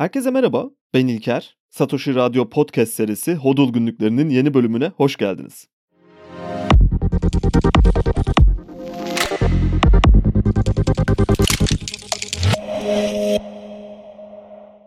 Herkese merhaba, ben İlker. Satoshi Radyo Podcast serisi Hodul Günlüklerinin yeni bölümüne hoş geldiniz.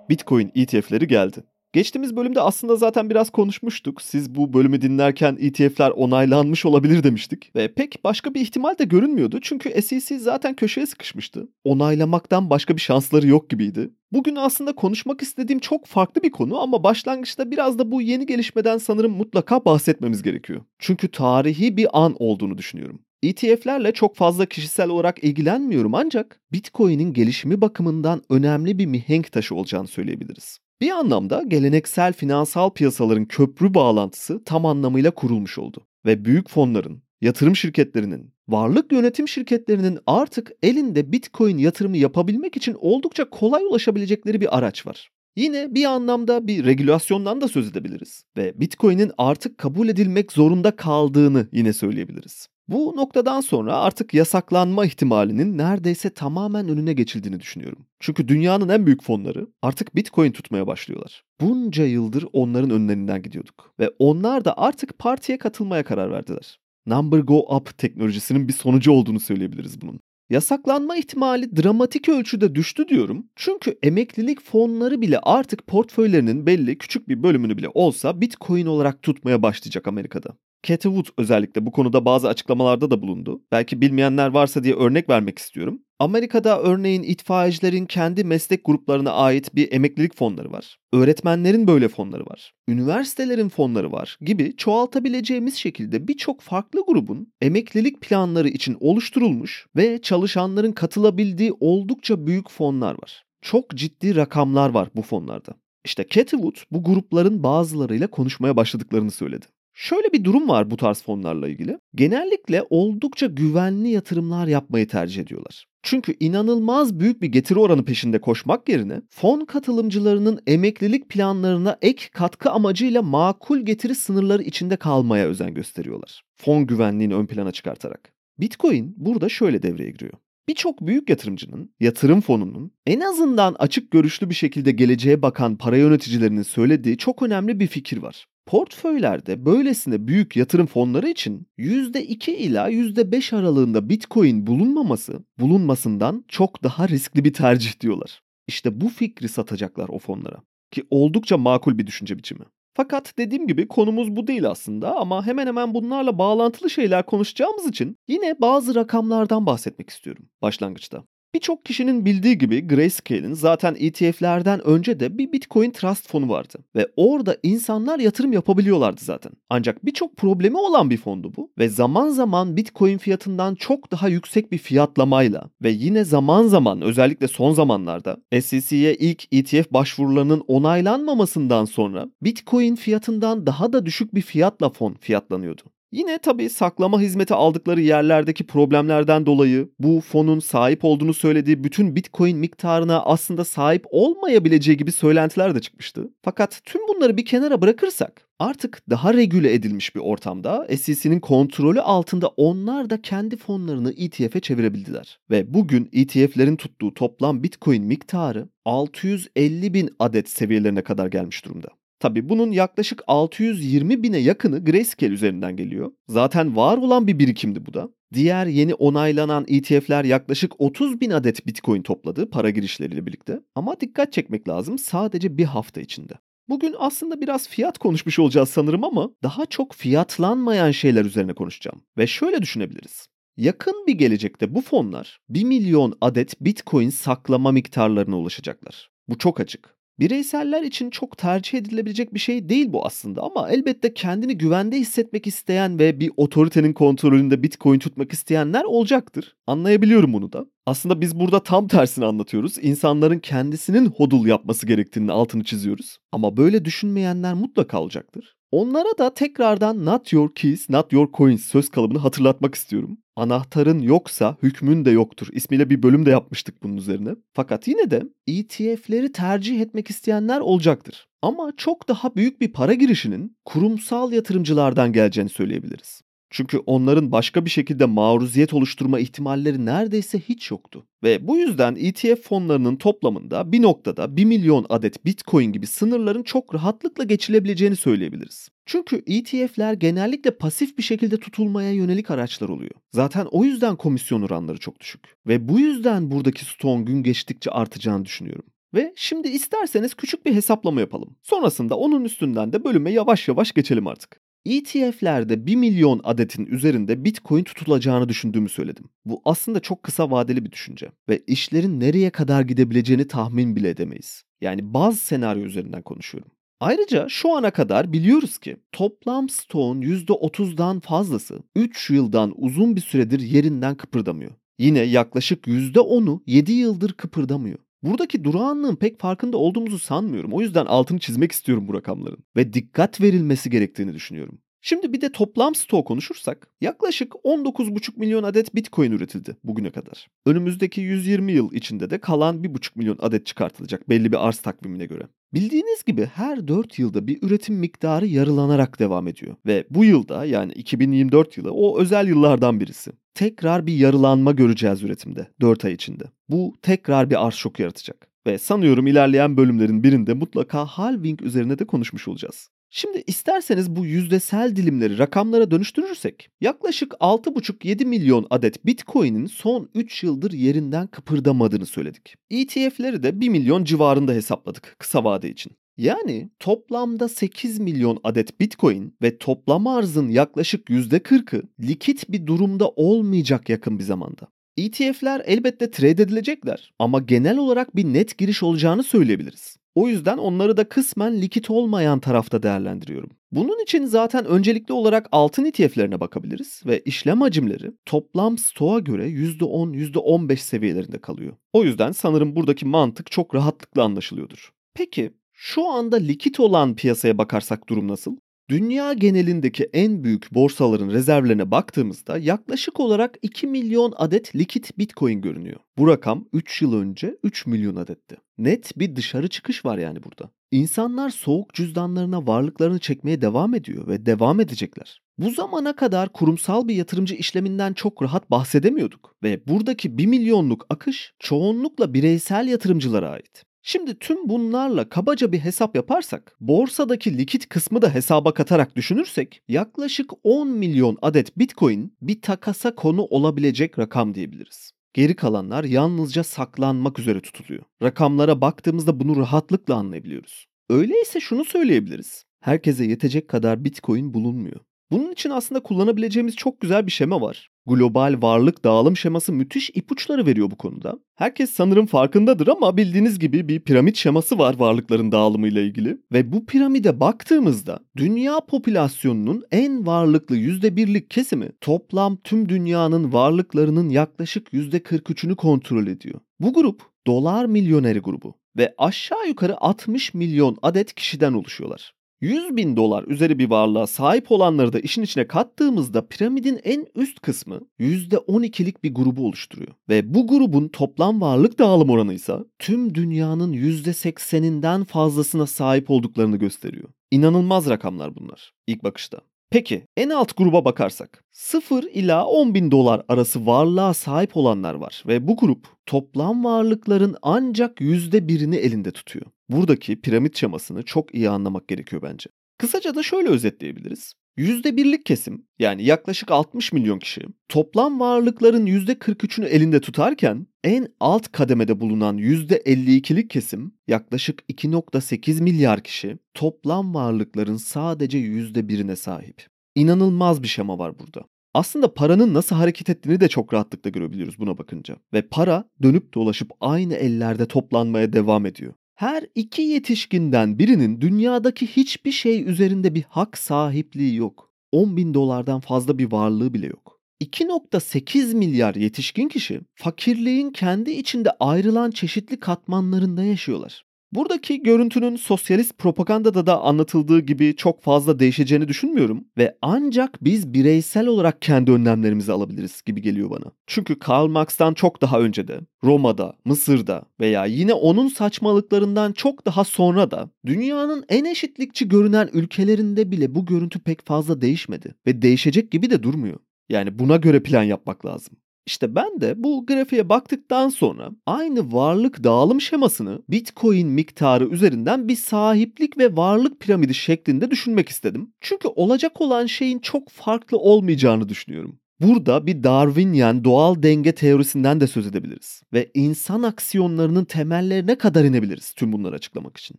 Bitcoin ETF'leri geldi. Geçtiğimiz bölümde aslında zaten biraz konuşmuştuk. Siz bu bölümü dinlerken ETF'ler onaylanmış olabilir demiştik. Ve pek başka bir ihtimal de görünmüyordu. Çünkü SEC zaten köşeye sıkışmıştı. Onaylamaktan başka bir şansları yok gibiydi. Bugün aslında konuşmak istediğim çok farklı bir konu ama başlangıçta biraz da bu yeni gelişmeden sanırım mutlaka bahsetmemiz gerekiyor. Çünkü tarihi bir an olduğunu düşünüyorum. ETF'lerle çok fazla kişisel olarak ilgilenmiyorum ancak Bitcoin'in gelişimi bakımından önemli bir mihenk taşı olacağını söyleyebiliriz. Bir anlamda geleneksel finansal piyasaların köprü bağlantısı tam anlamıyla kurulmuş oldu ve büyük fonların, yatırım şirketlerinin, varlık yönetim şirketlerinin artık elinde Bitcoin yatırımı yapabilmek için oldukça kolay ulaşabilecekleri bir araç var. Yine bir anlamda bir regülasyondan da söz edebiliriz ve Bitcoin'in artık kabul edilmek zorunda kaldığını yine söyleyebiliriz. Bu noktadan sonra artık yasaklanma ihtimalinin neredeyse tamamen önüne geçildiğini düşünüyorum. Çünkü dünyanın en büyük fonları artık Bitcoin tutmaya başlıyorlar. Bunca yıldır onların önlerinden gidiyorduk ve onlar da artık partiye katılmaya karar verdiler. Number Go Up teknolojisinin bir sonucu olduğunu söyleyebiliriz bunun. Yasaklanma ihtimali dramatik ölçüde düştü diyorum. Çünkü emeklilik fonları bile artık portföylerinin belli küçük bir bölümünü bile olsa Bitcoin olarak tutmaya başlayacak Amerika'da. Cathy Wood özellikle bu konuda bazı açıklamalarda da bulundu. Belki bilmeyenler varsa diye örnek vermek istiyorum. Amerika'da örneğin itfaiyecilerin kendi meslek gruplarına ait bir emeklilik fonları var. Öğretmenlerin böyle fonları var. Üniversitelerin fonları var gibi çoğaltabileceğimiz şekilde birçok farklı grubun emeklilik planları için oluşturulmuş ve çalışanların katılabildiği oldukça büyük fonlar var. Çok ciddi rakamlar var bu fonlarda. İşte Cathy Wood bu grupların bazılarıyla konuşmaya başladıklarını söyledi. Şöyle bir durum var bu tarz fonlarla ilgili. Genellikle oldukça güvenli yatırımlar yapmayı tercih ediyorlar. Çünkü inanılmaz büyük bir getiri oranı peşinde koşmak yerine fon katılımcılarının emeklilik planlarına ek katkı amacıyla makul getiri sınırları içinde kalmaya özen gösteriyorlar. Fon güvenliğini ön plana çıkartarak. Bitcoin burada şöyle devreye giriyor. Birçok büyük yatırımcının, yatırım fonunun en azından açık görüşlü bir şekilde geleceğe bakan para yöneticilerinin söylediği çok önemli bir fikir var. Portföylerde böylesine büyük yatırım fonları için %2 ila %5 aralığında Bitcoin bulunmaması, bulunmasından çok daha riskli bir tercih diyorlar. İşte bu fikri satacaklar o fonlara. Ki oldukça makul bir düşünce biçimi. Fakat dediğim gibi konumuz bu değil aslında ama hemen hemen bunlarla bağlantılı şeyler konuşacağımız için yine bazı rakamlardan bahsetmek istiyorum başlangıçta. Birçok kişinin bildiği gibi Grayscale'in zaten ETF'lerden önce de bir Bitcoin Trust fonu vardı. Ve orada insanlar yatırım yapabiliyorlardı zaten. Ancak birçok problemi olan bir fondu bu. Ve zaman zaman Bitcoin fiyatından çok daha yüksek bir fiyatlamayla ve yine zaman zaman özellikle son zamanlarda SEC'ye ilk ETF başvurularının onaylanmamasından sonra Bitcoin fiyatından daha da düşük bir fiyatla fon fiyatlanıyordu. Yine tabii saklama hizmeti aldıkları yerlerdeki problemlerden dolayı bu fonun sahip olduğunu söylediği bütün Bitcoin miktarına aslında sahip olmayabileceği gibi söylentiler de çıkmıştı. Fakat tüm bunları bir kenara bırakırsak artık daha regüle edilmiş bir ortamda SEC'nin kontrolü altında onlar da kendi fonlarını ETF'e çevirebildiler. Ve bugün ETF'lerin tuttuğu toplam Bitcoin miktarı 650 bin adet seviyelerine kadar gelmiş durumda. Tabi bunun yaklaşık 620 bine yakını Grayscale üzerinden geliyor. Zaten var olan bir birikimdi bu da. Diğer yeni onaylanan ETF'ler yaklaşık 30 bin adet Bitcoin topladı para girişleriyle birlikte. Ama dikkat çekmek lazım sadece bir hafta içinde. Bugün aslında biraz fiyat konuşmuş olacağız sanırım ama daha çok fiyatlanmayan şeyler üzerine konuşacağım. Ve şöyle düşünebiliriz. Yakın bir gelecekte bu fonlar 1 milyon adet Bitcoin saklama miktarlarına ulaşacaklar. Bu çok açık. Bireyseller için çok tercih edilebilecek bir şey değil bu aslında ama elbette kendini güvende hissetmek isteyen ve bir otoritenin kontrolünde Bitcoin tutmak isteyenler olacaktır. Anlayabiliyorum bunu da. Aslında biz burada tam tersini anlatıyoruz. İnsanların kendisinin hodul yapması gerektiğini altını çiziyoruz. Ama böyle düşünmeyenler mutlaka olacaktır. Onlara da tekrardan not your keys, not your coins söz kalıbını hatırlatmak istiyorum. Anahtarın yoksa hükmün de yoktur ismiyle bir bölüm de yapmıştık bunun üzerine. Fakat yine de ETF'leri tercih etmek isteyenler olacaktır. Ama çok daha büyük bir para girişinin kurumsal yatırımcılardan geleceğini söyleyebiliriz. Çünkü onların başka bir şekilde maruziyet oluşturma ihtimalleri neredeyse hiç yoktu. Ve bu yüzden ETF fonlarının toplamında bir noktada 1 milyon adet Bitcoin gibi sınırların çok rahatlıkla geçilebileceğini söyleyebiliriz. Çünkü ETF'ler genellikle pasif bir şekilde tutulmaya yönelik araçlar oluyor. Zaten o yüzden komisyon oranları çok düşük. Ve bu yüzden buradaki stoğun gün geçtikçe artacağını düşünüyorum. Ve şimdi isterseniz küçük bir hesaplama yapalım. Sonrasında onun üstünden de bölüme yavaş yavaş geçelim artık. ETF'lerde 1 milyon adetin üzerinde Bitcoin tutulacağını düşündüğümü söyledim. Bu aslında çok kısa vadeli bir düşünce ve işlerin nereye kadar gidebileceğini tahmin bile edemeyiz. Yani bazı senaryo üzerinden konuşuyorum. Ayrıca şu ana kadar biliyoruz ki toplam stoğun %30'dan fazlası 3 yıldan uzun bir süredir yerinden kıpırdamıyor. Yine yaklaşık %10'u 7 yıldır kıpırdamıyor. Buradaki durağanlığın pek farkında olduğumuzu sanmıyorum. O yüzden altını çizmek istiyorum bu rakamların. Ve dikkat verilmesi gerektiğini düşünüyorum. Şimdi bir de toplam stok konuşursak yaklaşık 19,5 milyon adet Bitcoin üretildi bugüne kadar. Önümüzdeki 120 yıl içinde de kalan 1,5 milyon adet çıkartılacak belli bir arz takvimine göre. Bildiğiniz gibi her 4 yılda bir üretim miktarı yarılanarak devam ediyor. Ve bu yılda yani 2024 yılı o özel yıllardan birisi. Tekrar bir yarılanma göreceğiz üretimde 4 ay içinde. Bu tekrar bir arz şoku yaratacak. Ve sanıyorum ilerleyen bölümlerin birinde mutlaka halving üzerine de konuşmuş olacağız. Şimdi isterseniz bu yüzdesel dilimleri rakamlara dönüştürürsek yaklaşık 6,5-7 milyon adet Bitcoin'in son 3 yıldır yerinden kıpırdamadığını söyledik. ETF'leri de 1 milyon civarında hesapladık kısa vade için. Yani toplamda 8 milyon adet Bitcoin ve toplam arzın yaklaşık %40'ı likit bir durumda olmayacak yakın bir zamanda. ETF'ler elbette trade edilecekler ama genel olarak bir net giriş olacağını söyleyebiliriz. O yüzden onları da kısmen likit olmayan tarafta değerlendiriyorum. Bunun için zaten öncelikli olarak altın ETF'lerine bakabiliriz ve işlem hacimleri toplam stoğa göre %10, %15 seviyelerinde kalıyor. O yüzden sanırım buradaki mantık çok rahatlıkla anlaşılıyordur. Peki şu anda likit olan piyasaya bakarsak durum nasıl? Dünya genelindeki en büyük borsaların rezervlerine baktığımızda yaklaşık olarak 2 milyon adet likit Bitcoin görünüyor. Bu rakam 3 yıl önce 3 milyon adetti. Net bir dışarı çıkış var yani burada. İnsanlar soğuk cüzdanlarına varlıklarını çekmeye devam ediyor ve devam edecekler. Bu zamana kadar kurumsal bir yatırımcı işleminden çok rahat bahsedemiyorduk ve buradaki 1 milyonluk akış çoğunlukla bireysel yatırımcılara ait. Şimdi tüm bunlarla kabaca bir hesap yaparsak, borsadaki likit kısmı da hesaba katarak düşünürsek yaklaşık 10 milyon adet Bitcoin bir takasa konu olabilecek rakam diyebiliriz. Geri kalanlar yalnızca saklanmak üzere tutuluyor. Rakamlara baktığımızda bunu rahatlıkla anlayabiliyoruz. Öyleyse şunu söyleyebiliriz. Herkese yetecek kadar Bitcoin bulunmuyor. Bunun için aslında kullanabileceğimiz çok güzel bir şema var. Global varlık dağılım şeması müthiş ipuçları veriyor bu konuda. Herkes sanırım farkındadır ama bildiğiniz gibi bir piramit şeması var varlıkların dağılımıyla ilgili. Ve bu piramide baktığımızda dünya popülasyonunun en varlıklı %1'lik kesimi toplam tüm dünyanın varlıklarının yaklaşık %43'ünü kontrol ediyor. Bu grup dolar milyoneri grubu ve aşağı yukarı 60 milyon adet kişiden oluşuyorlar. 100 bin dolar üzeri bir varlığa sahip olanları da işin içine kattığımızda piramidin en üst kısmı %12'lik bir grubu oluşturuyor. Ve bu grubun toplam varlık dağılım oranı ise tüm dünyanın %80'inden fazlasına sahip olduklarını gösteriyor. İnanılmaz rakamlar bunlar ilk bakışta. Peki en alt gruba bakarsak 0 ila 10 bin dolar arası varlığa sahip olanlar var ve bu grup toplam varlıkların ancak %1'ini elinde tutuyor. Buradaki piramit şemasını çok iyi anlamak gerekiyor bence. Kısaca da şöyle özetleyebiliriz. %1'lik kesim yani yaklaşık 60 milyon kişi toplam varlıkların %43'ünü elinde tutarken en alt kademede bulunan %52'lik kesim yaklaşık 2.8 milyar kişi toplam varlıkların sadece %1'ine sahip. İnanılmaz bir şema var burada. Aslında paranın nasıl hareket ettiğini de çok rahatlıkla görebiliyoruz buna bakınca. Ve para dönüp dolaşıp aynı ellerde toplanmaya devam ediyor. Her iki yetişkinden birinin dünyadaki hiçbir şey üzerinde bir hak sahipliği yok. 10 bin dolardan fazla bir varlığı bile yok. 2.8 milyar yetişkin kişi fakirliğin kendi içinde ayrılan çeşitli katmanlarında yaşıyorlar. Buradaki görüntünün sosyalist propagandada da anlatıldığı gibi çok fazla değişeceğini düşünmüyorum ve ancak biz bireysel olarak kendi önlemlerimizi alabiliriz gibi geliyor bana. Çünkü Karl Marx'tan çok daha önce de Roma'da, Mısır'da veya yine onun saçmalıklarından çok daha sonra da dünyanın en eşitlikçi görünen ülkelerinde bile bu görüntü pek fazla değişmedi ve değişecek gibi de durmuyor. Yani buna göre plan yapmak lazım. İşte ben de bu grafiğe baktıktan sonra aynı varlık dağılım şemasını Bitcoin miktarı üzerinden bir sahiplik ve varlık piramidi şeklinde düşünmek istedim. Çünkü olacak olan şeyin çok farklı olmayacağını düşünüyorum. Burada bir Darwinian doğal denge teorisinden de söz edebiliriz ve insan aksiyonlarının temellerine kadar inebiliriz tüm bunları açıklamak için.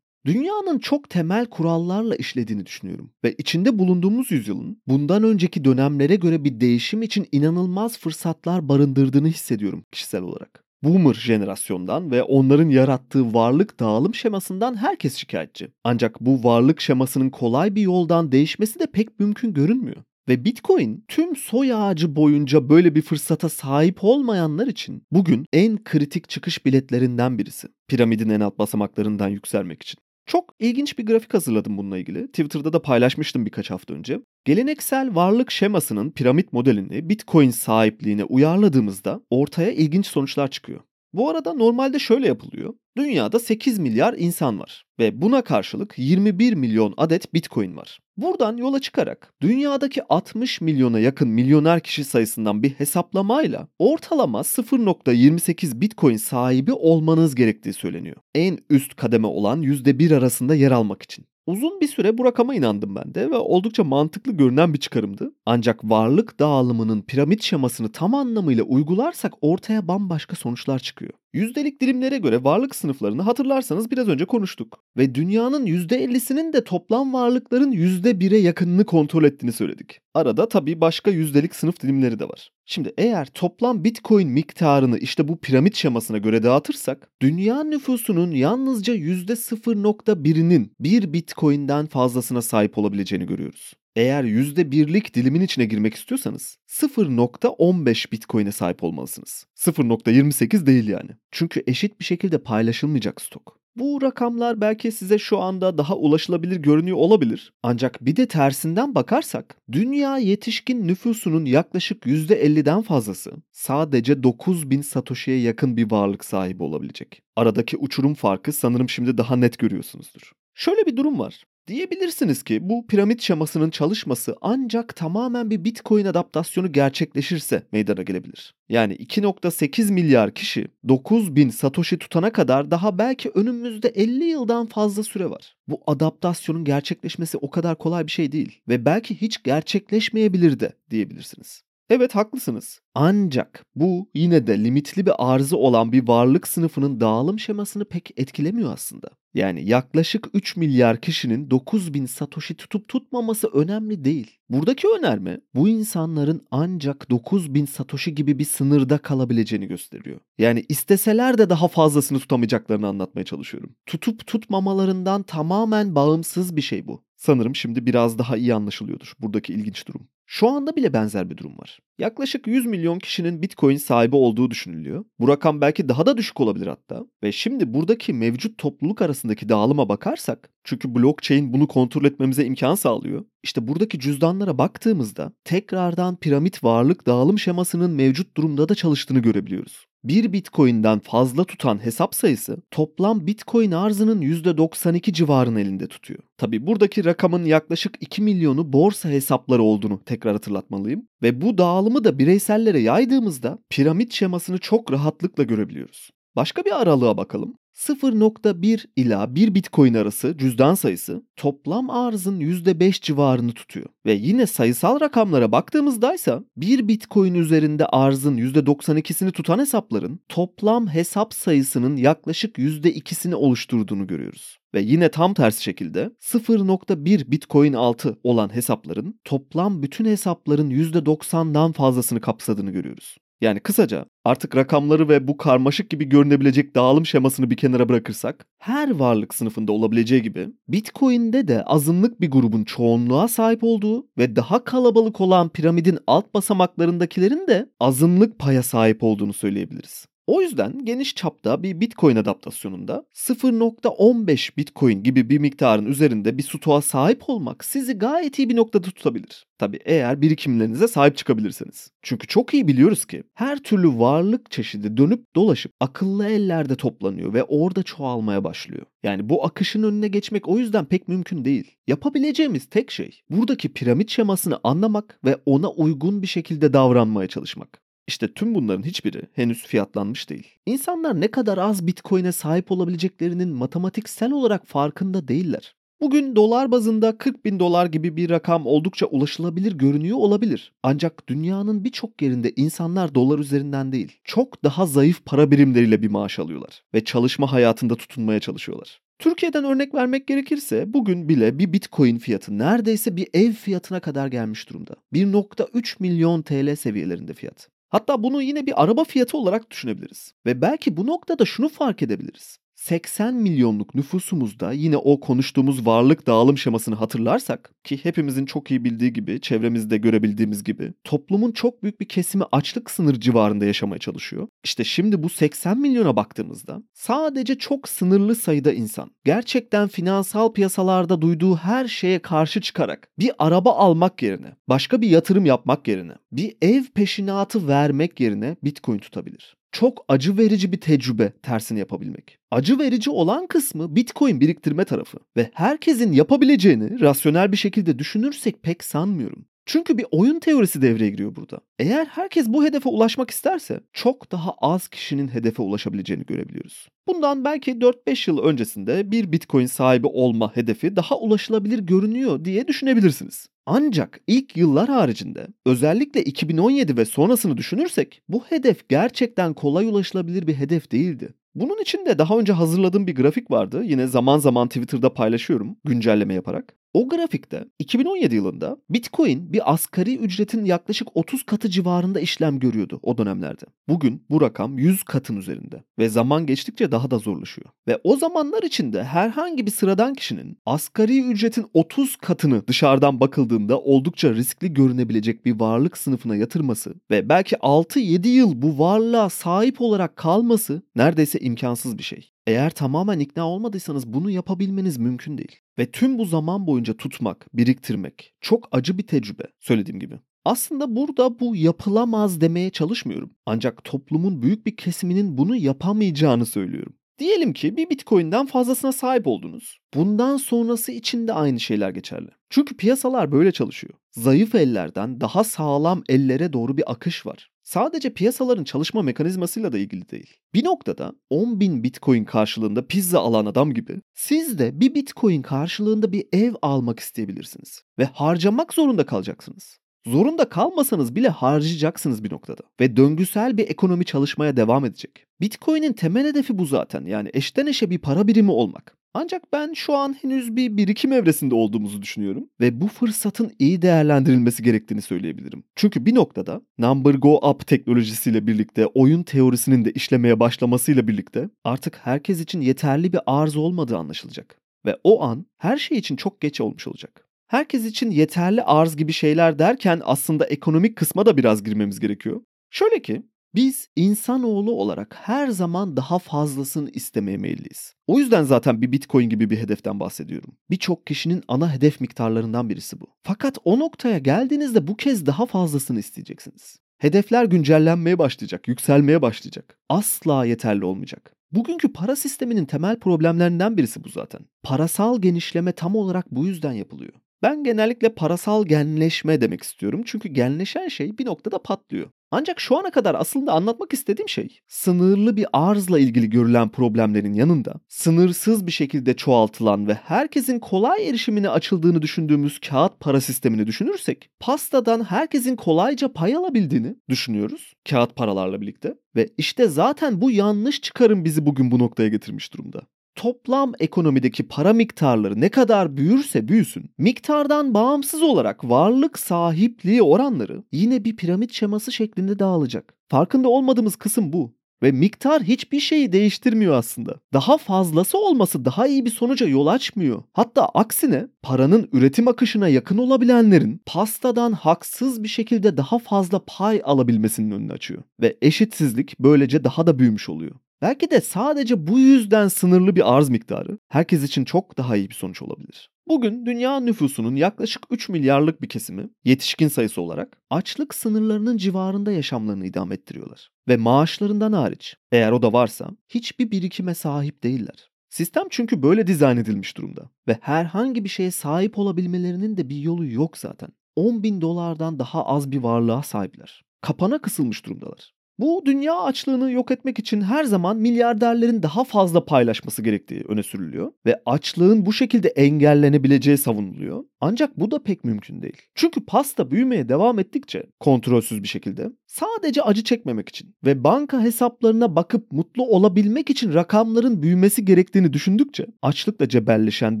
Dünyanın çok temel kurallarla işlediğini düşünüyorum ve içinde bulunduğumuz yüzyılın bundan önceki dönemlere göre bir değişim için inanılmaz fırsatlar barındırdığını hissediyorum kişisel olarak. Boomer jenerasyondan ve onların yarattığı varlık dağılım şemasından herkes şikayetçi. Ancak bu varlık şemasının kolay bir yoldan değişmesi de pek mümkün görünmüyor. Ve Bitcoin tüm soy ağacı boyunca böyle bir fırsata sahip olmayanlar için bugün en kritik çıkış biletlerinden birisi. Piramidin en alt basamaklarından yükselmek için. Çok ilginç bir grafik hazırladım bununla ilgili. Twitter'da da paylaşmıştım birkaç hafta önce. Geleneksel varlık şemasının piramit modelini Bitcoin sahipliğine uyarladığımızda ortaya ilginç sonuçlar çıkıyor. Bu arada normalde şöyle yapılıyor. Dünyada 8 milyar insan var ve buna karşılık 21 milyon adet Bitcoin var. Buradan yola çıkarak dünyadaki 60 milyona yakın milyoner kişi sayısından bir hesaplamayla ortalama 0.28 Bitcoin sahibi olmanız gerektiği söyleniyor. En üst kademe olan %1 arasında yer almak için. Uzun bir süre bu rakama inandım ben de ve oldukça mantıklı görünen bir çıkarımdı. Ancak varlık dağılımının piramit şemasını tam anlamıyla uygularsak ortaya bambaşka sonuçlar çıkıyor. Yüzdelik dilimlere göre varlık sınıflarını hatırlarsanız biraz önce konuştuk. Ve dünyanın %50'sinin de toplam varlıkların %1'e yakınını kontrol ettiğini söyledik. Arada tabii başka yüzdelik sınıf dilimleri de var. Şimdi eğer toplam Bitcoin miktarını işte bu piramit şemasına göre dağıtırsak, dünya nüfusunun yalnızca %0.1'inin bir Bitcoin'den fazlasına sahip olabileceğini görüyoruz. Eğer %1'lik dilimin içine girmek istiyorsanız 0.15 Bitcoin'e sahip olmalısınız. 0.28 değil yani. Çünkü eşit bir şekilde paylaşılmayacak stok. Bu rakamlar belki size şu anda daha ulaşılabilir görünüyor olabilir. Ancak bir de tersinden bakarsak dünya yetişkin nüfusunun yaklaşık %50'den fazlası sadece 9000 Satoshi'ye yakın bir varlık sahibi olabilecek. Aradaki uçurum farkı sanırım şimdi daha net görüyorsunuzdur. Şöyle bir durum var. Diyebilirsiniz ki bu piramit şemasının çalışması ancak tamamen bir Bitcoin adaptasyonu gerçekleşirse meydana gelebilir. Yani 2.8 milyar kişi 9000 Satoshi tutana kadar daha belki önümüzde 50 yıldan fazla süre var. Bu adaptasyonun gerçekleşmesi o kadar kolay bir şey değil ve belki hiç gerçekleşmeyebilir de diyebilirsiniz. Evet haklısınız. Ancak bu yine de limitli bir arzı olan bir varlık sınıfının dağılım şemasını pek etkilemiyor aslında. Yani yaklaşık 3 milyar kişinin 9000 satoshi tutup tutmaması önemli değil. Buradaki önerme bu insanların ancak 9000 satoshi gibi bir sınırda kalabileceğini gösteriyor. Yani isteseler de daha fazlasını tutamayacaklarını anlatmaya çalışıyorum. Tutup tutmamalarından tamamen bağımsız bir şey bu. Sanırım şimdi biraz daha iyi anlaşılıyordur buradaki ilginç durum. Şu anda bile benzer bir durum var. Yaklaşık 100 milyon kişinin Bitcoin sahibi olduğu düşünülüyor. Bu rakam belki daha da düşük olabilir hatta. Ve şimdi buradaki mevcut topluluk arasındaki dağılıma bakarsak, çünkü blockchain bunu kontrol etmemize imkan sağlıyor. İşte buradaki cüzdanlara baktığımızda tekrardan piramit varlık dağılım şemasının mevcut durumda da çalıştığını görebiliyoruz. 1 Bitcoin'den fazla tutan hesap sayısı toplam Bitcoin arzının %92 civarını elinde tutuyor. Tabi buradaki rakamın yaklaşık 2 milyonu borsa hesapları olduğunu tekrar hatırlatmalıyım. Ve bu dağılımı da bireysellere yaydığımızda piramit şemasını çok rahatlıkla görebiliyoruz. Başka bir aralığa bakalım. 0.1 ila 1 Bitcoin arası cüzdan sayısı toplam arzın %5 civarını tutuyor. Ve yine sayısal rakamlara baktığımızda ise 1 Bitcoin üzerinde arzın %92'sini tutan hesapların toplam hesap sayısının yaklaşık %2'sini oluşturduğunu görüyoruz. Ve yine tam tersi şekilde 0.1 Bitcoin altı olan hesapların toplam bütün hesapların %90'dan fazlasını kapsadığını görüyoruz. Yani kısaca artık rakamları ve bu karmaşık gibi görünebilecek dağılım şemasını bir kenara bırakırsak her varlık sınıfında olabileceği gibi Bitcoin'de de azınlık bir grubun çoğunluğa sahip olduğu ve daha kalabalık olan piramidin alt basamaklarındakilerin de azınlık paya sahip olduğunu söyleyebiliriz. O yüzden geniş çapta bir Bitcoin adaptasyonunda 0.15 Bitcoin gibi bir miktarın üzerinde bir stoğa sahip olmak sizi gayet iyi bir noktada tutabilir. Tabi eğer birikimlerinize sahip çıkabilirseniz. Çünkü çok iyi biliyoruz ki her türlü varlık çeşidi dönüp dolaşıp akıllı ellerde toplanıyor ve orada çoğalmaya başlıyor. Yani bu akışın önüne geçmek o yüzden pek mümkün değil. Yapabileceğimiz tek şey buradaki piramit şemasını anlamak ve ona uygun bir şekilde davranmaya çalışmak. İşte tüm bunların hiçbiri henüz fiyatlanmış değil. İnsanlar ne kadar az Bitcoin'e sahip olabileceklerinin matematiksel olarak farkında değiller. Bugün dolar bazında 40 bin dolar gibi bir rakam oldukça ulaşılabilir görünüyor olabilir. Ancak dünyanın birçok yerinde insanlar dolar üzerinden değil, çok daha zayıf para birimleriyle bir maaş alıyorlar ve çalışma hayatında tutunmaya çalışıyorlar. Türkiye'den örnek vermek gerekirse bugün bile bir bitcoin fiyatı neredeyse bir ev fiyatına kadar gelmiş durumda. 1.3 milyon TL seviyelerinde fiyat. Hatta bunu yine bir araba fiyatı olarak düşünebiliriz. Ve belki bu noktada şunu fark edebiliriz. 80 milyonluk nüfusumuzda yine o konuştuğumuz varlık dağılım şemasını hatırlarsak ki hepimizin çok iyi bildiği gibi, çevremizde görebildiğimiz gibi toplumun çok büyük bir kesimi açlık sınır civarında yaşamaya çalışıyor. İşte şimdi bu 80 milyona baktığımızda sadece çok sınırlı sayıda insan gerçekten finansal piyasalarda duyduğu her şeye karşı çıkarak bir araba almak yerine, başka bir yatırım yapmak yerine, bir ev peşinatı vermek yerine Bitcoin tutabilir çok acı verici bir tecrübe tersini yapabilmek. Acı verici olan kısmı Bitcoin biriktirme tarafı ve herkesin yapabileceğini rasyonel bir şekilde düşünürsek pek sanmıyorum. Çünkü bir oyun teorisi devreye giriyor burada. Eğer herkes bu hedefe ulaşmak isterse çok daha az kişinin hedefe ulaşabileceğini görebiliyoruz. Bundan belki 4-5 yıl öncesinde bir Bitcoin sahibi olma hedefi daha ulaşılabilir görünüyor diye düşünebilirsiniz. Ancak ilk yıllar haricinde özellikle 2017 ve sonrasını düşünürsek bu hedef gerçekten kolay ulaşılabilir bir hedef değildi. Bunun için de daha önce hazırladığım bir grafik vardı. Yine zaman zaman Twitter'da paylaşıyorum güncelleme yaparak. O grafikte 2017 yılında Bitcoin bir asgari ücretin yaklaşık 30 katı civarında işlem görüyordu o dönemlerde. Bugün bu rakam 100 katın üzerinde ve zaman geçtikçe daha da zorlaşıyor. Ve o zamanlar içinde herhangi bir sıradan kişinin asgari ücretin 30 katını dışarıdan bakıldığında oldukça riskli görünebilecek bir varlık sınıfına yatırması ve belki 6-7 yıl bu varlığa sahip olarak kalması neredeyse imkansız bir şey. Eğer tamamen ikna olmadıysanız bunu yapabilmeniz mümkün değil. Ve tüm bu zaman boyunca tutmak, biriktirmek çok acı bir tecrübe söylediğim gibi. Aslında burada bu yapılamaz demeye çalışmıyorum. Ancak toplumun büyük bir kesiminin bunu yapamayacağını söylüyorum. Diyelim ki bir Bitcoin'den fazlasına sahip oldunuz. Bundan sonrası için de aynı şeyler geçerli. Çünkü piyasalar böyle çalışıyor. Zayıf ellerden daha sağlam ellere doğru bir akış var sadece piyasaların çalışma mekanizmasıyla da ilgili değil. Bir noktada 10 bin bitcoin karşılığında pizza alan adam gibi siz de bir bitcoin karşılığında bir ev almak isteyebilirsiniz. Ve harcamak zorunda kalacaksınız. Zorunda kalmasanız bile harcayacaksınız bir noktada ve döngüsel bir ekonomi çalışmaya devam edecek. Bitcoin'in temel hedefi bu zaten yani eşten eşe bir para birimi olmak. Ancak ben şu an henüz bir birikim evresinde olduğumuzu düşünüyorum ve bu fırsatın iyi değerlendirilmesi gerektiğini söyleyebilirim. Çünkü bir noktada Number Go Up teknolojisiyle birlikte oyun teorisinin de işlemeye başlamasıyla birlikte artık herkes için yeterli bir arz olmadığı anlaşılacak. Ve o an her şey için çok geç olmuş olacak. Herkes için yeterli arz gibi şeyler derken aslında ekonomik kısma da biraz girmemiz gerekiyor. Şöyle ki biz insanoğlu olarak her zaman daha fazlasını istemeye meyilliyiz. O yüzden zaten bir Bitcoin gibi bir hedeften bahsediyorum. Birçok kişinin ana hedef miktarlarından birisi bu. Fakat o noktaya geldiğinizde bu kez daha fazlasını isteyeceksiniz. Hedefler güncellenmeye başlayacak, yükselmeye başlayacak. Asla yeterli olmayacak. Bugünkü para sisteminin temel problemlerinden birisi bu zaten. Parasal genişleme tam olarak bu yüzden yapılıyor. Ben genellikle parasal genleşme demek istiyorum. Çünkü genleşen şey bir noktada patlıyor. Ancak şu ana kadar aslında anlatmak istediğim şey sınırlı bir arzla ilgili görülen problemlerin yanında sınırsız bir şekilde çoğaltılan ve herkesin kolay erişimine açıldığını düşündüğümüz kağıt para sistemini düşünürsek pastadan herkesin kolayca pay alabildiğini düşünüyoruz kağıt paralarla birlikte ve işte zaten bu yanlış çıkarım bizi bugün bu noktaya getirmiş durumda toplam ekonomideki para miktarları ne kadar büyürse büyüsün, miktardan bağımsız olarak varlık sahipliği oranları yine bir piramit şeması şeklinde dağılacak. Farkında olmadığımız kısım bu. Ve miktar hiçbir şeyi değiştirmiyor aslında. Daha fazlası olması daha iyi bir sonuca yol açmıyor. Hatta aksine paranın üretim akışına yakın olabilenlerin pastadan haksız bir şekilde daha fazla pay alabilmesinin önünü açıyor. Ve eşitsizlik böylece daha da büyümüş oluyor. Belki de sadece bu yüzden sınırlı bir arz miktarı herkes için çok daha iyi bir sonuç olabilir. Bugün dünya nüfusunun yaklaşık 3 milyarlık bir kesimi yetişkin sayısı olarak açlık sınırlarının civarında yaşamlarını idame ettiriyorlar. Ve maaşlarından hariç eğer o da varsa hiçbir birikime sahip değiller. Sistem çünkü böyle dizayn edilmiş durumda ve herhangi bir şeye sahip olabilmelerinin de bir yolu yok zaten. 10 bin dolardan daha az bir varlığa sahipler. Kapana kısılmış durumdalar. Bu dünya açlığını yok etmek için her zaman milyarderlerin daha fazla paylaşması gerektiği öne sürülüyor ve açlığın bu şekilde engellenebileceği savunuluyor. Ancak bu da pek mümkün değil. Çünkü pasta büyümeye devam ettikçe kontrolsüz bir şekilde sadece acı çekmemek için ve banka hesaplarına bakıp mutlu olabilmek için rakamların büyümesi gerektiğini düşündükçe açlıkla cebelleşen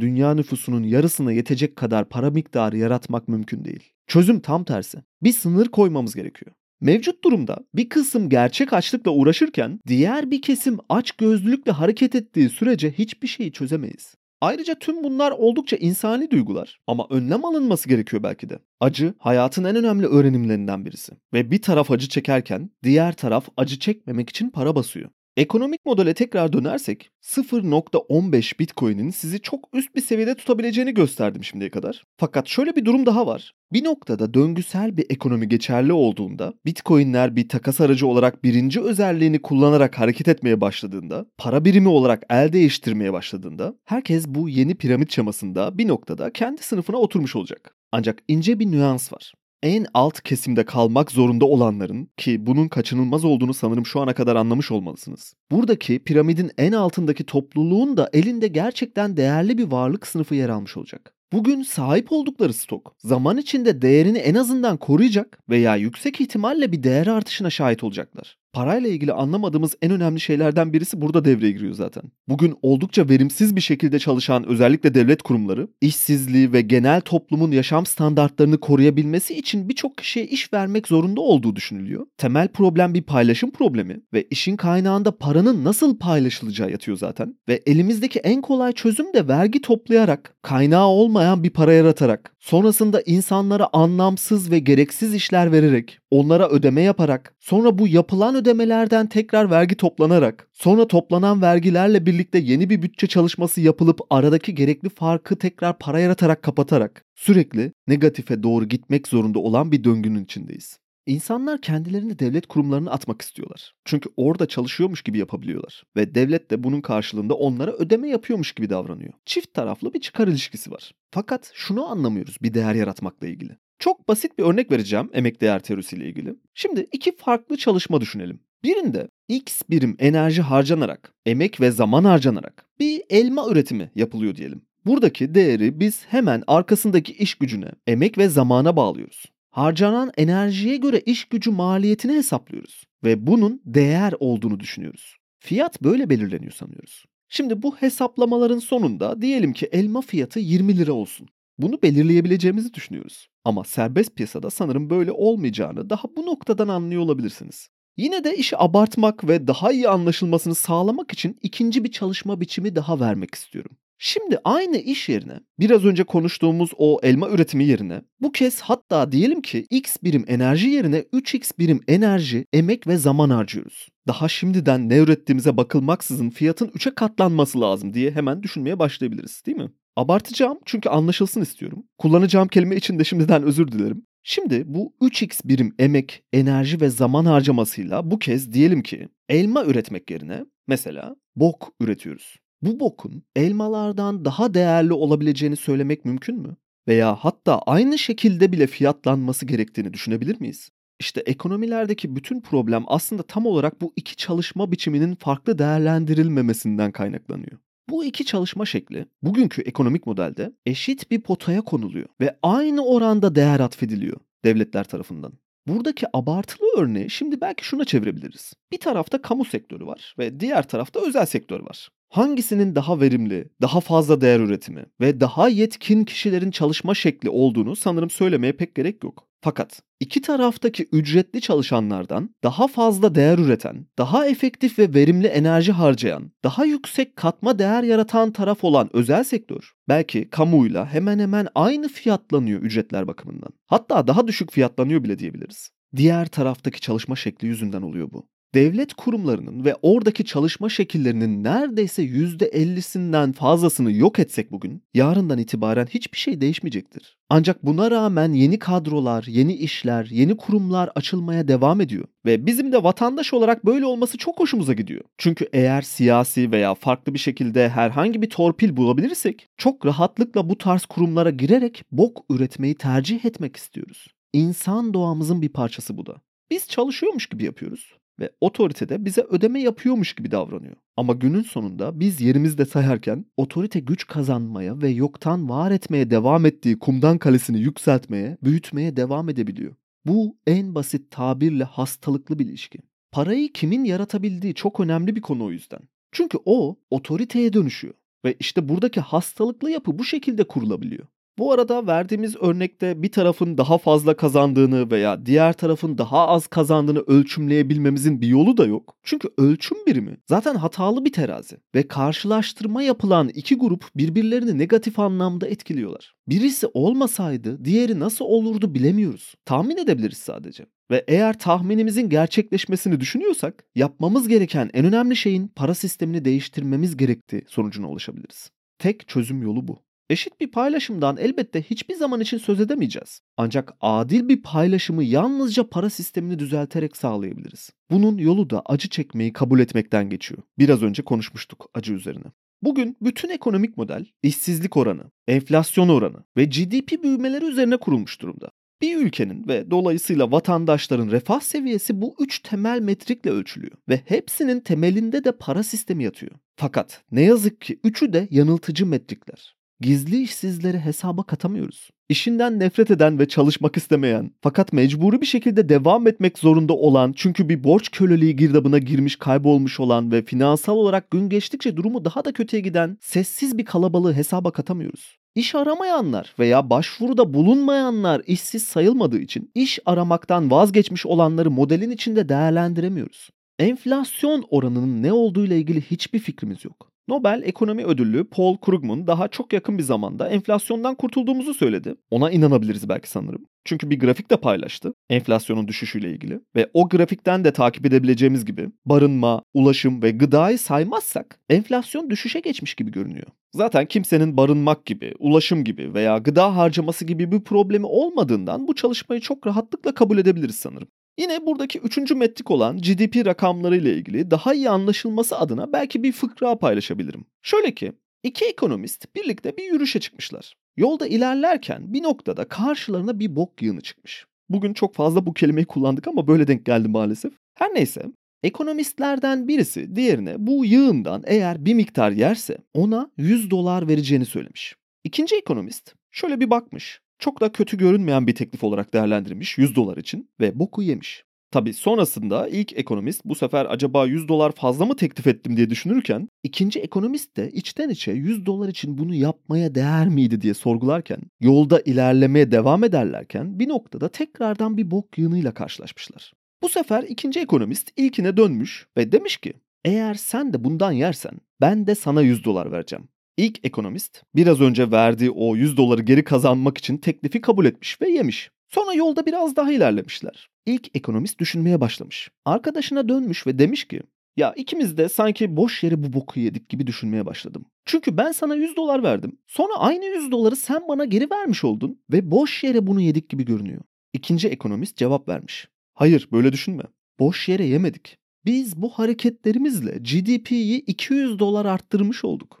dünya nüfusunun yarısına yetecek kadar para miktarı yaratmak mümkün değil. Çözüm tam tersi. Bir sınır koymamız gerekiyor. Mevcut durumda bir kısım gerçek açlıkla uğraşırken diğer bir kesim aç gözlülükle hareket ettiği sürece hiçbir şeyi çözemeyiz. Ayrıca tüm bunlar oldukça insani duygular ama önlem alınması gerekiyor belki de. Acı hayatın en önemli öğrenimlerinden birisi ve bir taraf acı çekerken diğer taraf acı çekmemek için para basıyor. Ekonomik modele tekrar dönersek 0.15 Bitcoin'in sizi çok üst bir seviyede tutabileceğini gösterdim şimdiye kadar. Fakat şöyle bir durum daha var. Bir noktada döngüsel bir ekonomi geçerli olduğunda Bitcoin'ler bir takas aracı olarak birinci özelliğini kullanarak hareket etmeye başladığında, para birimi olarak el değiştirmeye başladığında herkes bu yeni piramit şamasında bir noktada kendi sınıfına oturmuş olacak. Ancak ince bir nüans var en alt kesimde kalmak zorunda olanların ki bunun kaçınılmaz olduğunu sanırım şu ana kadar anlamış olmalısınız. Buradaki piramidin en altındaki topluluğun da elinde gerçekten değerli bir varlık sınıfı yer almış olacak. Bugün sahip oldukları stok zaman içinde değerini en azından koruyacak veya yüksek ihtimalle bir değer artışına şahit olacaklar. Parayla ilgili anlamadığımız en önemli şeylerden birisi burada devreye giriyor zaten. Bugün oldukça verimsiz bir şekilde çalışan özellikle devlet kurumları, işsizliği ve genel toplumun yaşam standartlarını koruyabilmesi için birçok kişiye iş vermek zorunda olduğu düşünülüyor. Temel problem bir paylaşım problemi ve işin kaynağında paranın nasıl paylaşılacağı yatıyor zaten. Ve elimizdeki en kolay çözüm de vergi toplayarak, kaynağı olmayan bir para yaratarak, sonrasında insanlara anlamsız ve gereksiz işler vererek, onlara ödeme yaparak, sonra bu yapılan ödemelerden tekrar vergi toplanarak, sonra toplanan vergilerle birlikte yeni bir bütçe çalışması yapılıp aradaki gerekli farkı tekrar para yaratarak kapatarak sürekli negatife doğru gitmek zorunda olan bir döngünün içindeyiz. İnsanlar kendilerini devlet kurumlarına atmak istiyorlar. Çünkü orada çalışıyormuş gibi yapabiliyorlar. Ve devlet de bunun karşılığında onlara ödeme yapıyormuş gibi davranıyor. Çift taraflı bir çıkar ilişkisi var. Fakat şunu anlamıyoruz bir değer yaratmakla ilgili. Çok basit bir örnek vereceğim emek değer teorisiyle ilgili. Şimdi iki farklı çalışma düşünelim. Birinde X birim enerji harcanarak, emek ve zaman harcanarak bir elma üretimi yapılıyor diyelim. Buradaki değeri biz hemen arkasındaki iş gücüne, emek ve zamana bağlıyoruz. Harcanan enerjiye göre iş gücü maliyetini hesaplıyoruz ve bunun değer olduğunu düşünüyoruz. Fiyat böyle belirleniyor sanıyoruz. Şimdi bu hesaplamaların sonunda diyelim ki elma fiyatı 20 lira olsun. Bunu belirleyebileceğimizi düşünüyoruz. Ama serbest piyasada sanırım böyle olmayacağını daha bu noktadan anlıyor olabilirsiniz. Yine de işi abartmak ve daha iyi anlaşılmasını sağlamak için ikinci bir çalışma biçimi daha vermek istiyorum. Şimdi aynı iş yerine biraz önce konuştuğumuz o elma üretimi yerine bu kez hatta diyelim ki x birim enerji yerine 3x birim enerji, emek ve zaman harcıyoruz. Daha şimdiden ne ürettiğimize bakılmaksızın fiyatın 3'e katlanması lazım diye hemen düşünmeye başlayabiliriz değil mi? Abartacağım çünkü anlaşılsın istiyorum. Kullanacağım kelime için de şimdiden özür dilerim. Şimdi bu 3x birim emek, enerji ve zaman harcamasıyla bu kez diyelim ki elma üretmek yerine mesela bok üretiyoruz. Bu bokun elmalardan daha değerli olabileceğini söylemek mümkün mü? Veya hatta aynı şekilde bile fiyatlanması gerektiğini düşünebilir miyiz? İşte ekonomilerdeki bütün problem aslında tam olarak bu iki çalışma biçiminin farklı değerlendirilmemesinden kaynaklanıyor. Bu iki çalışma şekli bugünkü ekonomik modelde eşit bir potaya konuluyor ve aynı oranda değer atfediliyor devletler tarafından. Buradaki abartılı örneği şimdi belki şuna çevirebiliriz. Bir tarafta kamu sektörü var ve diğer tarafta özel sektör var. Hangisinin daha verimli, daha fazla değer üretimi ve daha yetkin kişilerin çalışma şekli olduğunu sanırım söylemeye pek gerek yok. Fakat iki taraftaki ücretli çalışanlardan daha fazla değer üreten, daha efektif ve verimli enerji harcayan, daha yüksek katma değer yaratan taraf olan özel sektör belki kamuyla hemen hemen aynı fiyatlanıyor ücretler bakımından. Hatta daha düşük fiyatlanıyor bile diyebiliriz. Diğer taraftaki çalışma şekli yüzünden oluyor bu devlet kurumlarının ve oradaki çalışma şekillerinin neredeyse %50'sinden fazlasını yok etsek bugün, yarından itibaren hiçbir şey değişmeyecektir. Ancak buna rağmen yeni kadrolar, yeni işler, yeni kurumlar açılmaya devam ediyor. Ve bizim de vatandaş olarak böyle olması çok hoşumuza gidiyor. Çünkü eğer siyasi veya farklı bir şekilde herhangi bir torpil bulabilirsek, çok rahatlıkla bu tarz kurumlara girerek bok üretmeyi tercih etmek istiyoruz. İnsan doğamızın bir parçası bu da. Biz çalışıyormuş gibi yapıyoruz ve otorite de bize ödeme yapıyormuş gibi davranıyor. Ama günün sonunda biz yerimizde sayarken otorite güç kazanmaya ve yoktan var etmeye devam ettiği kumdan kalesini yükseltmeye, büyütmeye devam edebiliyor. Bu en basit tabirle hastalıklı bir ilişki. Parayı kimin yaratabildiği çok önemli bir konu o yüzden. Çünkü o otoriteye dönüşüyor ve işte buradaki hastalıklı yapı bu şekilde kurulabiliyor. Bu arada verdiğimiz örnekte bir tarafın daha fazla kazandığını veya diğer tarafın daha az kazandığını ölçümleyebilmemizin bir yolu da yok. Çünkü ölçüm birimi zaten hatalı bir terazi ve karşılaştırma yapılan iki grup birbirlerini negatif anlamda etkiliyorlar. Birisi olmasaydı diğeri nasıl olurdu bilemiyoruz. Tahmin edebiliriz sadece. Ve eğer tahminimizin gerçekleşmesini düşünüyorsak yapmamız gereken en önemli şeyin para sistemini değiştirmemiz gerektiği sonucuna ulaşabiliriz. Tek çözüm yolu bu. Eşit bir paylaşımdan elbette hiçbir zaman için söz edemeyeceğiz. Ancak adil bir paylaşımı yalnızca para sistemini düzelterek sağlayabiliriz. Bunun yolu da acı çekmeyi kabul etmekten geçiyor. Biraz önce konuşmuştuk acı üzerine. Bugün bütün ekonomik model işsizlik oranı, enflasyon oranı ve GDP büyümeleri üzerine kurulmuş durumda. Bir ülkenin ve dolayısıyla vatandaşların refah seviyesi bu üç temel metrikle ölçülüyor ve hepsinin temelinde de para sistemi yatıyor. Fakat ne yazık ki üçü de yanıltıcı metrikler gizli işsizleri hesaba katamıyoruz. İşinden nefret eden ve çalışmak istemeyen fakat mecburi bir şekilde devam etmek zorunda olan çünkü bir borç köleliği girdabına girmiş kaybolmuş olan ve finansal olarak gün geçtikçe durumu daha da kötüye giden sessiz bir kalabalığı hesaba katamıyoruz. İş aramayanlar veya başvuruda bulunmayanlar işsiz sayılmadığı için iş aramaktan vazgeçmiş olanları modelin içinde değerlendiremiyoruz. Enflasyon oranının ne olduğu ile ilgili hiçbir fikrimiz yok. Nobel Ekonomi Ödüllü Paul Krugman daha çok yakın bir zamanda enflasyondan kurtulduğumuzu söyledi. Ona inanabiliriz belki sanırım. Çünkü bir grafik de paylaştı enflasyonun düşüşüyle ilgili ve o grafikten de takip edebileceğimiz gibi barınma, ulaşım ve gıdayı saymazsak enflasyon düşüşe geçmiş gibi görünüyor. Zaten kimsenin barınmak gibi, ulaşım gibi veya gıda harcaması gibi bir problemi olmadığından bu çalışmayı çok rahatlıkla kabul edebiliriz sanırım. Yine buradaki üçüncü metrik olan GDP rakamları ile ilgili daha iyi anlaşılması adına belki bir fıkra paylaşabilirim. Şöyle ki iki ekonomist birlikte bir yürüyüşe çıkmışlar. Yolda ilerlerken bir noktada karşılarına bir bok yığını çıkmış. Bugün çok fazla bu kelimeyi kullandık ama böyle denk geldi maalesef. Her neyse ekonomistlerden birisi diğerine bu yığından eğer bir miktar yerse ona 100 dolar vereceğini söylemiş. İkinci ekonomist şöyle bir bakmış çok da kötü görünmeyen bir teklif olarak değerlendirmiş 100 dolar için ve boku yemiş. Tabi sonrasında ilk ekonomist bu sefer acaba 100 dolar fazla mı teklif ettim diye düşünürken ikinci ekonomist de içten içe 100 dolar için bunu yapmaya değer miydi diye sorgularken yolda ilerlemeye devam ederlerken bir noktada tekrardan bir bok yığınıyla karşılaşmışlar. Bu sefer ikinci ekonomist ilkine dönmüş ve demiş ki eğer sen de bundan yersen ben de sana 100 dolar vereceğim. İlk ekonomist biraz önce verdiği o 100 doları geri kazanmak için teklifi kabul etmiş ve yemiş. Sonra yolda biraz daha ilerlemişler. İlk ekonomist düşünmeye başlamış. Arkadaşına dönmüş ve demiş ki ya ikimiz de sanki boş yere bu boku yedik gibi düşünmeye başladım. Çünkü ben sana 100 dolar verdim. Sonra aynı 100 doları sen bana geri vermiş oldun ve boş yere bunu yedik gibi görünüyor. İkinci ekonomist cevap vermiş. Hayır böyle düşünme. Boş yere yemedik. Biz bu hareketlerimizle GDP'yi 200 dolar arttırmış olduk.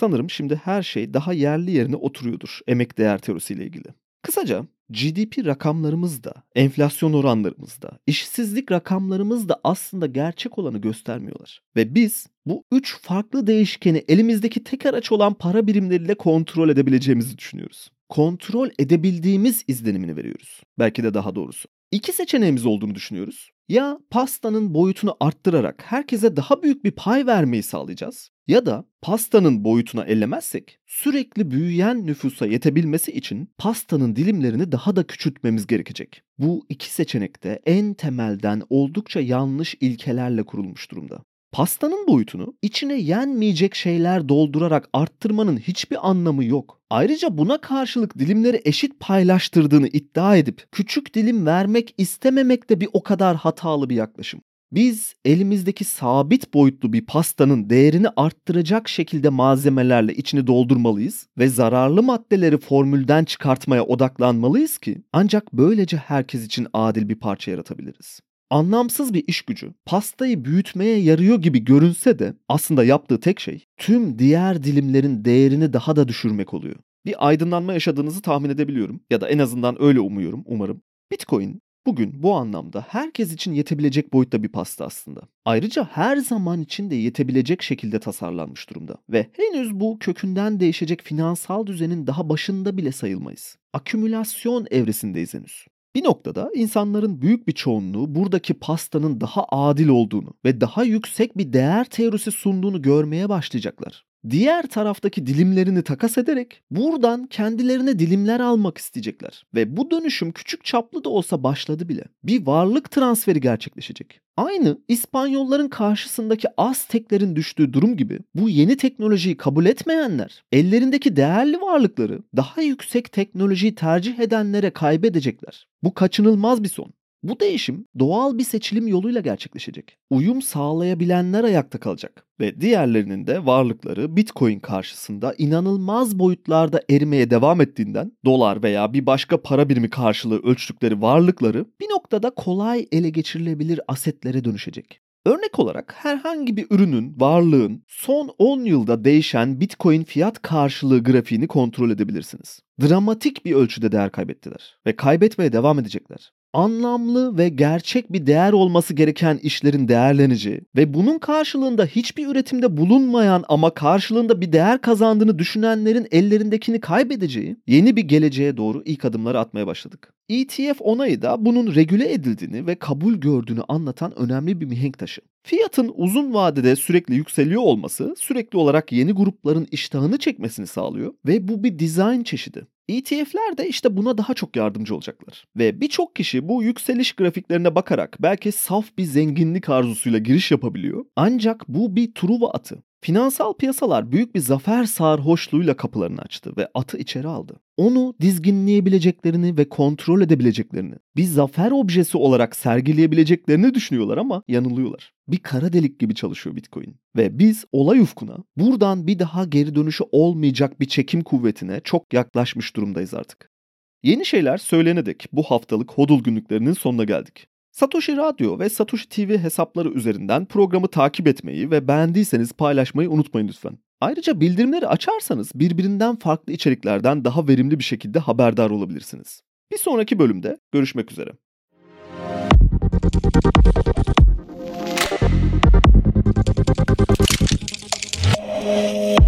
Sanırım şimdi her şey daha yerli yerine oturuyordur emek değer teorisiyle ilgili. Kısaca GDP rakamlarımız da, enflasyon oranlarımız da, işsizlik rakamlarımız da aslında gerçek olanı göstermiyorlar. Ve biz bu üç farklı değişkeni elimizdeki tek araç olan para birimleriyle kontrol edebileceğimizi düşünüyoruz. Kontrol edebildiğimiz izlenimini veriyoruz. Belki de daha doğrusu. İki seçeneğimiz olduğunu düşünüyoruz. Ya pastanın boyutunu arttırarak herkese daha büyük bir pay vermeyi sağlayacağız ya da pastanın boyutuna ellemezsek sürekli büyüyen nüfusa yetebilmesi için pastanın dilimlerini daha da küçültmemiz gerekecek. Bu iki seçenekte en temelden oldukça yanlış ilkelerle kurulmuş durumda. Pastanın boyutunu içine yenmeyecek şeyler doldurarak arttırmanın hiçbir anlamı yok. Ayrıca buna karşılık dilimleri eşit paylaştırdığını iddia edip küçük dilim vermek istememek de bir o kadar hatalı bir yaklaşım. Biz elimizdeki sabit boyutlu bir pastanın değerini arttıracak şekilde malzemelerle içini doldurmalıyız ve zararlı maddeleri formülden çıkartmaya odaklanmalıyız ki ancak böylece herkes için adil bir parça yaratabiliriz. Anlamsız bir iş gücü pastayı büyütmeye yarıyor gibi görünse de aslında yaptığı tek şey tüm diğer dilimlerin değerini daha da düşürmek oluyor. Bir aydınlanma yaşadığınızı tahmin edebiliyorum ya da en azından öyle umuyorum, umarım. Bitcoin bugün bu anlamda herkes için yetebilecek boyutta bir pasta aslında. Ayrıca her zaman için de yetebilecek şekilde tasarlanmış durumda ve henüz bu kökünden değişecek finansal düzenin daha başında bile sayılmayız. Akümülasyon evresindeyiz henüz. Bir noktada insanların büyük bir çoğunluğu buradaki pastanın daha adil olduğunu ve daha yüksek bir değer teorisi sunduğunu görmeye başlayacaklar. Diğer taraftaki dilimlerini takas ederek buradan kendilerine dilimler almak isteyecekler. Ve bu dönüşüm küçük çaplı da olsa başladı bile. Bir varlık transferi gerçekleşecek. Aynı İspanyolların karşısındaki Azteklerin düştüğü durum gibi bu yeni teknolojiyi kabul etmeyenler ellerindeki değerli varlıkları daha yüksek teknolojiyi tercih edenlere kaybedecekler. Bu kaçınılmaz bir son. Bu değişim doğal bir seçilim yoluyla gerçekleşecek. Uyum sağlayabilenler ayakta kalacak ve diğerlerinin de varlıkları Bitcoin karşısında inanılmaz boyutlarda erimeye devam ettiğinden dolar veya bir başka para birimi karşılığı ölçtükleri varlıkları bir noktada kolay ele geçirilebilir asetlere dönüşecek. Örnek olarak herhangi bir ürünün, varlığın son 10 yılda değişen Bitcoin fiyat karşılığı grafiğini kontrol edebilirsiniz. Dramatik bir ölçüde değer kaybettiler ve kaybetmeye devam edecekler anlamlı ve gerçek bir değer olması gereken işlerin değerleneceği ve bunun karşılığında hiçbir üretimde bulunmayan ama karşılığında bir değer kazandığını düşünenlerin ellerindekini kaybedeceği yeni bir geleceğe doğru ilk adımları atmaya başladık. ETF onayı da bunun regüle edildiğini ve kabul gördüğünü anlatan önemli bir mihenk taşı. Fiyatın uzun vadede sürekli yükseliyor olması sürekli olarak yeni grupların iştahını çekmesini sağlıyor ve bu bir dizayn çeşidi. ETF'ler de işte buna daha çok yardımcı olacaklar. Ve birçok kişi bu yükseliş grafiklerine bakarak belki saf bir zenginlik arzusuyla giriş yapabiliyor. Ancak bu bir truva atı. Finansal piyasalar büyük bir zafer sarhoşluğuyla kapılarını açtı ve atı içeri aldı. Onu dizginleyebileceklerini ve kontrol edebileceklerini, bir zafer objesi olarak sergileyebileceklerini düşünüyorlar ama yanılıyorlar. Bir kara delik gibi çalışıyor Bitcoin. Ve biz olay ufkuna buradan bir daha geri dönüşü olmayacak bir çekim kuvvetine çok yaklaşmış durumdayız artık. Yeni şeyler söylenedik bu haftalık hodul günlüklerinin sonuna geldik. Satoshi Radyo ve Satoshi TV hesapları üzerinden programı takip etmeyi ve beğendiyseniz paylaşmayı unutmayın lütfen. Ayrıca bildirimleri açarsanız birbirinden farklı içeriklerden daha verimli bir şekilde haberdar olabilirsiniz. Bir sonraki bölümde görüşmek üzere. Música